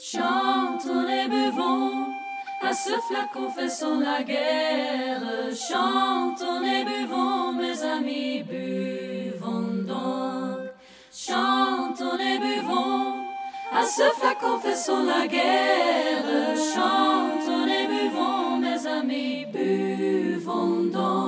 Chantons et buvons, à ce flacon faisons la guerre. Chantons et buvons, mes amis, buvons donc. Chantons et buvons, à ce flacon faisons la guerre. Chantons et buvons, mes amis, buvons donc.